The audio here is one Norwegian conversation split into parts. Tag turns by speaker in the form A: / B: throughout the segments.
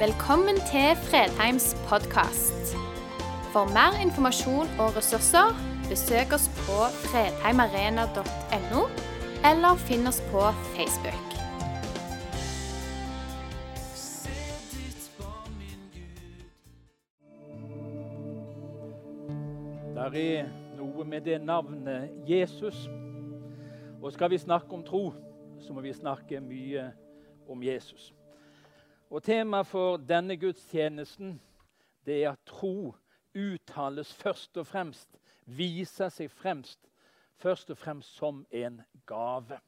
A: Velkommen til Fredheims podkast. For mer informasjon og ressurser, besøk oss på fredheimarena.no, eller finn oss på Facebook.
B: Der er noe med det navnet Jesus. Og skal vi snakke om tro, så må vi snakke mye om Jesus. Og Temaet for denne gudstjenesten det er at tro uttales først og fremst, viser seg fremst, først og fremst som en gave.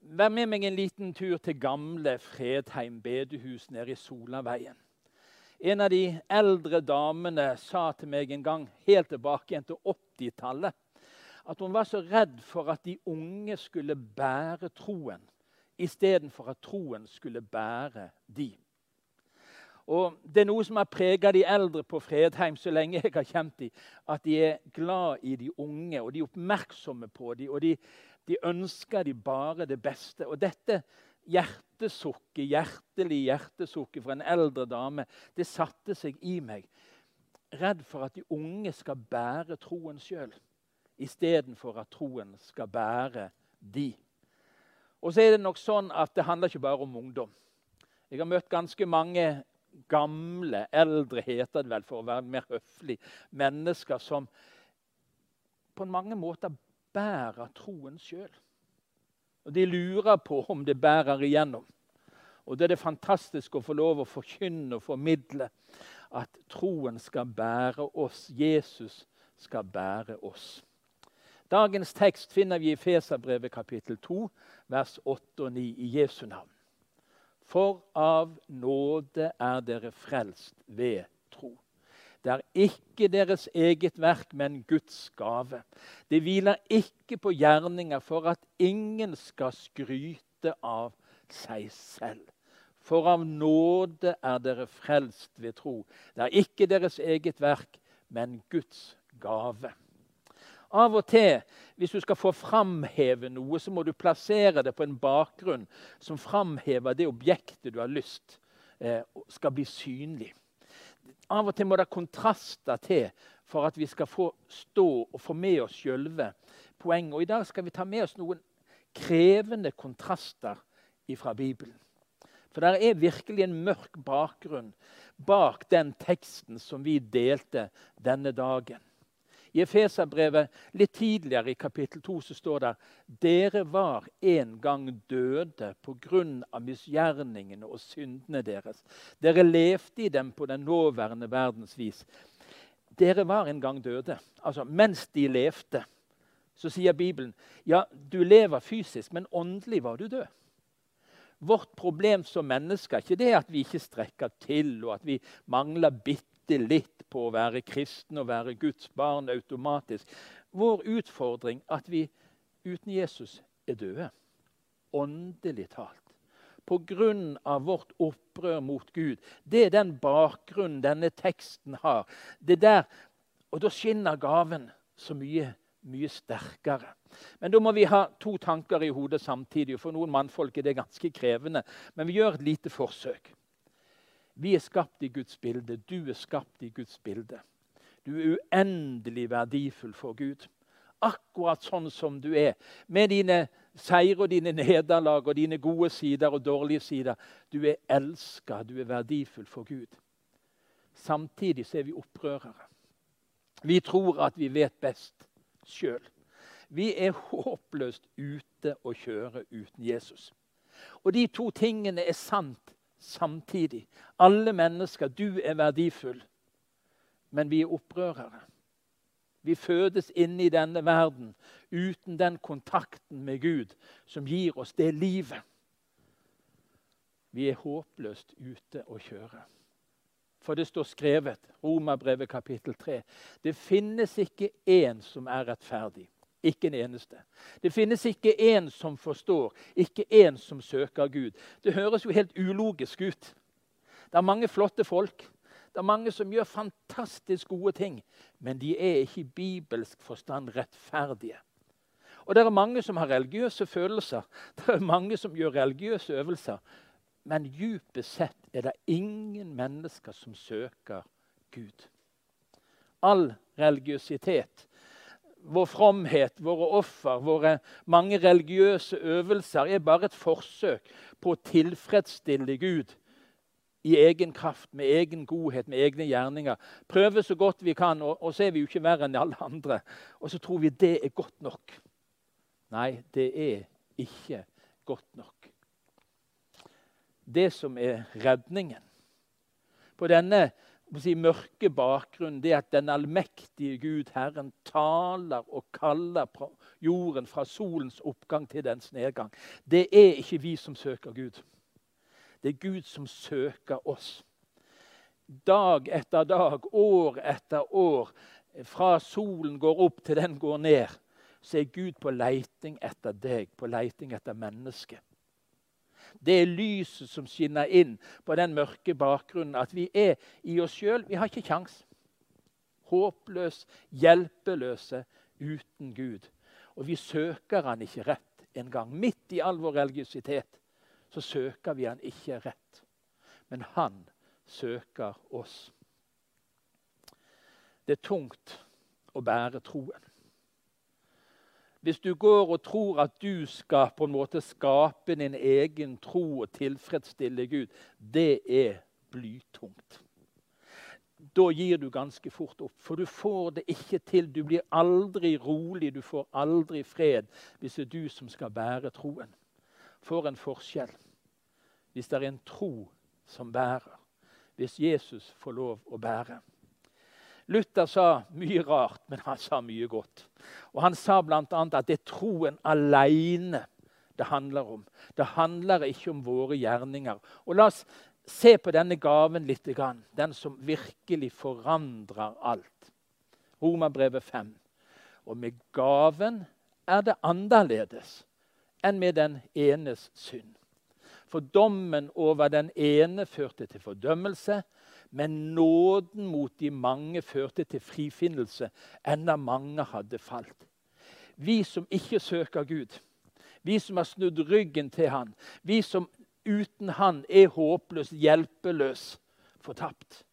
B: Vær med meg en liten tur til gamle Fredheim bedehus nede i Solaveien. En av de eldre damene sa til meg en gang, helt tilbake igjen til 80-tallet, at hun var så redd for at de unge skulle bære troen istedenfor at troen skulle bære de. Og Det er noe som har prega de eldre på Fredheim så lenge jeg har kjent dem, at de er glad i de unge, og de er oppmerksomme på dem, og de, de ønsker de bare det beste. Og dette hjertesukket, hjertelig hjertesukket fra en eldre dame, det satte seg i meg. Redd for at de unge skal bære troen sjøl, istedenfor at troen skal bære de. Og så er det nok sånn at det handler ikke bare om ungdom. Jeg har møtt ganske mange gamle, eldre heter det vel for å være mer høflig, mennesker som på mange måter bærer troen sjøl. Og de lurer på om det bærer igjennom. Og det er det fantastisk å få lov å forkynne og formidle at troen skal bære oss. Jesus skal bære oss. Dagens tekst finner vi i Feserbrevet kapittel 2, vers 8 og 9 i Jesu navn. For av nåde er dere frelst ved tro. Det er ikke deres eget verk, men Guds gave. Det hviler ikke på gjerninger for at ingen skal skryte av seg selv. For av nåde er dere frelst ved tro. Det er ikke deres eget verk, men Guds gave. Av og til, hvis du skal få framheve noe, så må du plassere det på en bakgrunn som framhever det objektet du har lyst eh, skal bli synlig. Av og til må det kontraster til for at vi skal få stå og få med oss sjølve poenget. Og I dag skal vi ta med oss noen krevende kontraster fra Bibelen. For det er virkelig en mørk bakgrunn bak den teksten som vi delte denne dagen. I Efeserbrevet litt tidligere i kapittel 2 så står det dere var en gang døde pga. misgjerningene og syndene deres. Dere levde i dem på den nåværende verdens vis. Dere var en gang døde. Altså, mens de levde, så sier Bibelen ja, du lever fysisk, men åndelig var du død. Vårt problem som mennesker er ikke det at vi ikke strekker til, og at vi mangler bitte bitte litt på å være kristen og være Guds barn automatisk. Vår utfordring at vi uten Jesus er døde. Åndelig talt. Pga. vårt opprør mot Gud. Det er den bakgrunnen denne teksten har. Det der, Og da skinner gaven så mye, mye sterkere. Men da må vi ha to tanker i hodet samtidig. For noen mannfolk er det ganske krevende. Men vi gjør et lite forsøk. Vi er skapt i Guds bilde. Du er skapt i Guds bilde. Du er uendelig verdifull for Gud. Akkurat sånn som du er, med dine seire og dine nederlag og dine gode sider og dårlige sider. Du er elska, du er verdifull for Gud. Samtidig så er vi opprørere. Vi tror at vi vet best sjøl. Vi er håpløst ute å kjøre uten Jesus. Og de to tingene er sant samtidig. Alle mennesker, du er verdifull, men vi er opprørere. Vi fødes inn i denne verden uten den kontakten med Gud som gir oss det livet. Vi er håpløst ute å kjøre. For det står skrevet, Romerbrevet kapittel 3, det finnes ikke én som er rettferdig. Ikke en eneste. Det finnes ikke én som forstår, ikke én som søker Gud. Det høres jo helt ulogisk ut. Det er mange flotte folk. Det er mange som gjør fantastisk gode ting, men de er ikke i bibelsk forstand rettferdige. Og det er mange som har religiøse følelser. Det er mange som gjør religiøse øvelser, Men dypest sett er det ingen mennesker som søker Gud. All religiøsitet, vår fromhet, våre offer, våre mange religiøse øvelser er bare et forsøk på å tilfredsstille Gud i egen kraft, med egen godhet, med egne gjerninger. Prøve så godt vi kan, og, og så er vi jo ikke verre enn alle andre. Og så tror vi det er godt nok. Nei, det er ikke godt nok. Det som er redningen på denne si, mørke bakgrunnen, det at den allmektige Gud, Herren, taler og kaller jorden fra solens oppgang til dens nedgang. Det er ikke vi som søker Gud. Det er Gud som søker oss. Dag etter dag, år etter år, fra solen går opp til den går ned, så er Gud på leiting etter deg, på leiting etter mennesket. Det er lyset som skinner inn på den mørke bakgrunnen. At vi er i oss sjøl. Vi har ikke kjangs. Håpløse, hjelpeløse uten Gud. Og vi søker han ikke rett engang. Midt i all vår religiøsitet så søker vi han ikke rett. Men han søker oss. Det er tungt å bære troen. Hvis du går og tror at du skal på en måte skape din egen tro og tilfredsstille Gud, det er blytungt. Da gir du ganske fort opp, for du får det ikke til. Du blir aldri rolig, du får aldri fred hvis det er du som skal bære troen for en forskjell hvis det er en tro som bærer. Hvis Jesus får lov å bære. Luther sa mye rart, men han sa mye godt. Og Han sa bl.a. at det er troen alene det handler om. Det handler ikke om våre gjerninger. Og La oss se på denne gaven litt. Den som virkelig forandrer alt. Romerbrevet 5. Og med gaven er det annerledes enn med den enes synd. For dommen over den ene førte til fordømmelse, men nåden mot de mange førte til frifinnelse, enda mange hadde falt. Vi som ikke søker Gud, vi som har snudd ryggen til Han, vi som uten Han er håpløs, hjelpeløs, fortapt,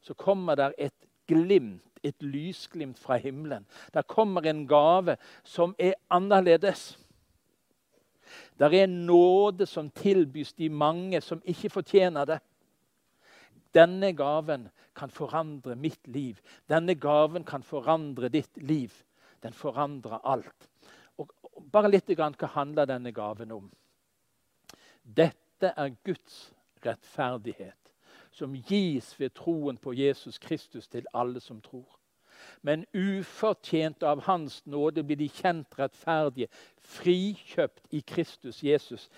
B: så kommer der et glimt, et lysglimt fra himmelen. Der kommer en gave som er annerledes. Det er nåde som tilbys de mange som ikke fortjener det. Denne gaven kan forandre mitt liv. Denne gaven kan forandre ditt liv. Den forandrer alt. Og bare litt grann, Hva handler denne gaven om? Dette er Guds rettferdighet, som gis ved troen på Jesus Kristus til alle som tror men ufortjent av Hans nåde blir de kjent rettferdige, frikjøpt i Kristus Jesus.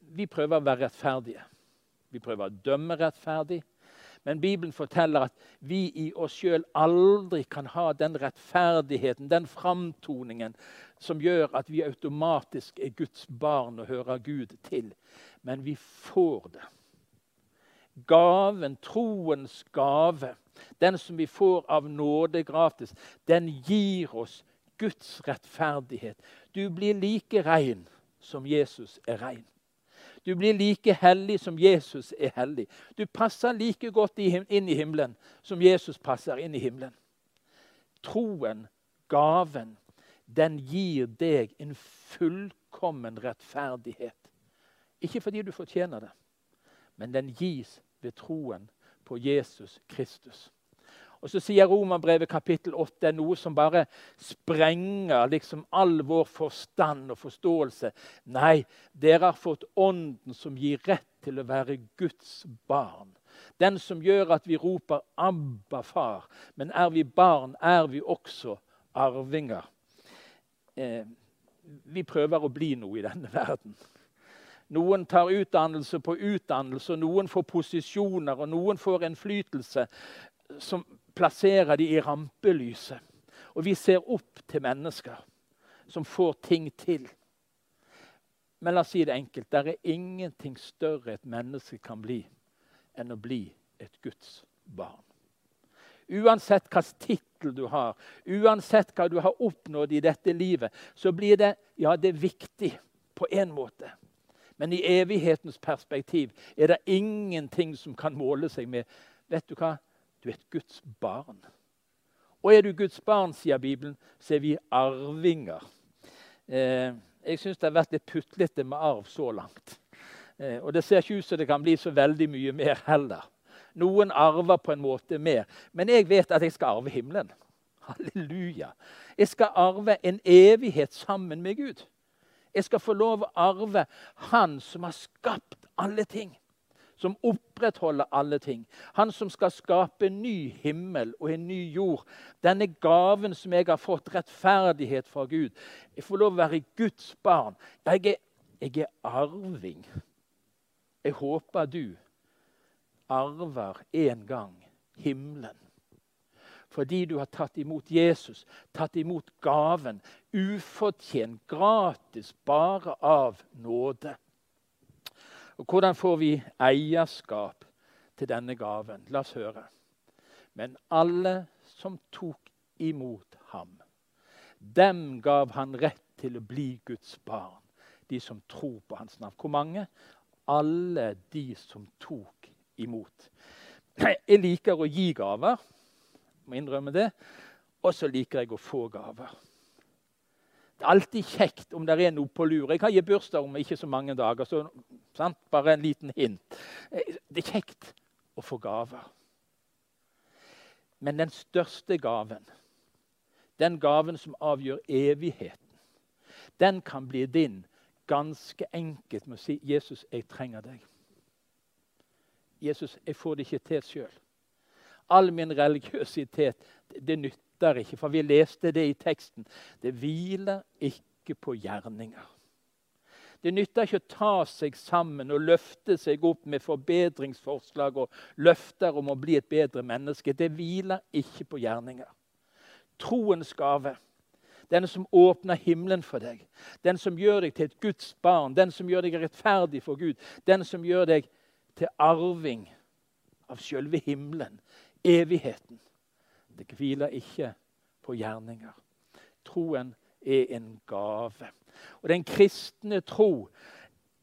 B: Vi prøver å være rettferdige. Vi prøver å dømme rettferdig. Men Bibelen forteller at vi i oss sjøl aldri kan ha den rettferdigheten, den framtoningen, som gjør at vi automatisk er Guds barn og hører Gud til. Men vi får det. Gaven, troens gave, den som vi får av nåde gratis, den gir oss Guds rettferdighet. Du blir like rein som Jesus er rein. Du blir like hellig som Jesus er hellig. Du passer like godt inn i himmelen som Jesus passer inn i himmelen. Troen, gaven, den gir deg en fullkommen rettferdighet. Ikke fordi du fortjener det, men den gis ved troen på Jesus Kristus. Og så sier Romerbrevet kapittel 8 noe som bare sprenger liksom all vår forstand og forståelse. Nei, dere har fått Ånden som gir rett til å være Guds barn. Den som gjør at vi roper 'Abba, far'. Men er vi barn, er vi også arvinger. Eh, vi prøver å bli noe i denne verden. Noen tar utdannelse på utdannelse, og noen får posisjoner og noen får innflytelse som plasserer de i rampelyset. Og vi ser opp til mennesker som får ting til. Men la oss si det enkelt. Det er ingenting større et menneske kan bli enn å bli et Guds barn. Uansett hvilken tittel du har, uansett hva du har oppnådd i dette livet, så blir det ja, det er viktig på en måte. Men i evighetens perspektiv er det ingenting som kan måle seg med Vet du hva? Du er et Guds barn. Og er du Guds barn, sier Bibelen, så er vi arvinger. Eh, jeg syns det har vært litt putlete med arv så langt. Eh, og det ser ikke ut som det kan bli så veldig mye mer heller. Noen arver på en måte mer. Men jeg vet at jeg skal arve himmelen. Halleluja. Jeg skal arve en evighet sammen med Gud. Jeg skal få lov å arve Han som har skapt alle ting. Som opprettholder alle ting. Han som skal skape en ny himmel og en ny jord. Denne gaven som jeg har fått, rettferdighet fra Gud. Jeg får lov å være Guds barn. Jeg er, jeg er arving. Jeg håper du arver en gang himmelen fordi du har tatt imot Jesus, tatt imot gaven, ufortjent, gratis, bare av nåde. Og Hvordan får vi eierskap til denne gaven? La oss høre. Men alle som tok imot ham, dem gav han rett til å bli Guds barn. De som tror på hans navn. Hvor mange? Alle de som tok imot. Jeg liker å gi gaver må innrømme det. Og så liker jeg å få gaver. Alltid kjekt om det er noe på lur. Jeg har gitt bursdag om ikke så mange dager. så sant? Bare en liten hint. Det er kjekt å få gaver. Men den største gaven, den gaven som avgjør evigheten, den kan bli din ganske enkelt med å si 'Jesus, jeg trenger deg'. Jesus, jeg får det ikke til sjøl all min religiøsitet, det nytter ikke. For vi leste det i teksten. Det hviler ikke på gjerninger. Det nytter ikke å ta seg sammen og løfte seg opp med forbedringsforslag og løfter om å bli et bedre menneske. Det hviler ikke på gjerninger. Troens gave, den som åpner himmelen for deg, den som gjør deg til et Guds barn, den som gjør deg rettferdig for Gud, den som gjør deg til arving av selve himmelen, evigheten. Det hviler ikke på gjerninger. Troen er en gave. Og den kristne tro,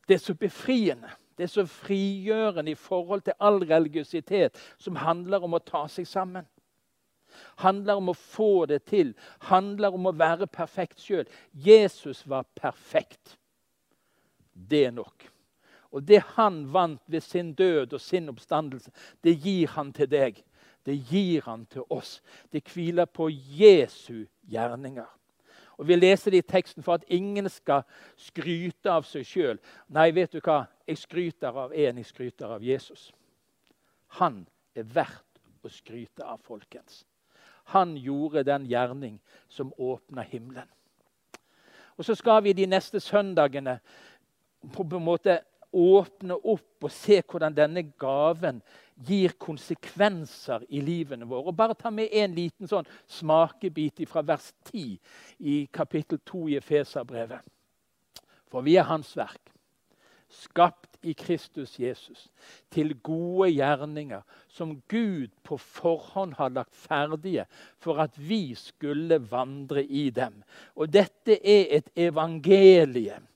B: det er så befriende. Det er så frigjørende i forhold til all religiøsitet som handler om å ta seg sammen. Handler om å få det til. Handler om å være perfekt sjøl. Jesus var perfekt. Det er nok. Og det han vant ved sin død og sin oppstandelse, det gir han til deg det gir han til oss. Det hviler på Jesu gjerninger. Og Vi leser det i teksten for at ingen skal skryte av seg sjøl. Nei, vet du hva? Jeg skryter av en, jeg skryter av Jesus. Han er verdt å skryte av, folkens. Han gjorde den gjerning som åpna himmelen. Og Så skal vi de neste søndagene på en måte åpne opp og se hvordan denne gaven gir konsekvenser i livene våre. Og Bare ta med en liten sånn smakebit fra vers 10 i kapittel 2 i Efeserbrevet. For vi er Hans verk, skapt i Kristus Jesus, til gode gjerninger, som Gud på forhånd har lagt ferdige for at vi skulle vandre i dem. Og dette er et evangelium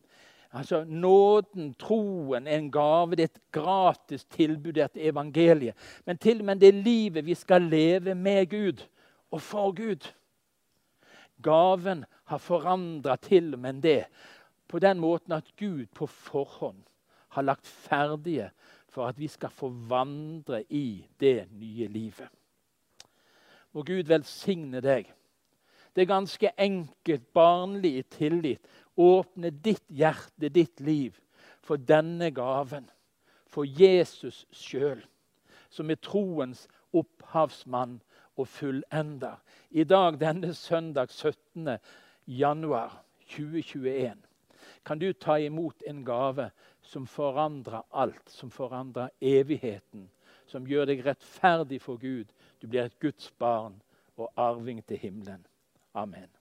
B: Altså, Nåden, troen, er en gave. Det er et gratis tilbud, det er et evangelie. Men til og med det livet vi skal leve med Gud og for Gud. Gaven har forandra til og med det på den måten at Gud på forhånd har lagt ferdige for at vi skal få vandre i det nye livet. Må Gud velsigne deg. Det er ganske enkelt, barnlig i tillit Åpne ditt hjerte, ditt liv, for denne gaven. For Jesus sjøl, som er troens opphavsmann og fullender. I dag, denne søndag 17. januar 2021, kan du ta imot en gave som forandrer alt, som forandrer evigheten. Som gjør deg rettferdig for Gud. Du blir et Guds barn og arving til himmelen. Amen.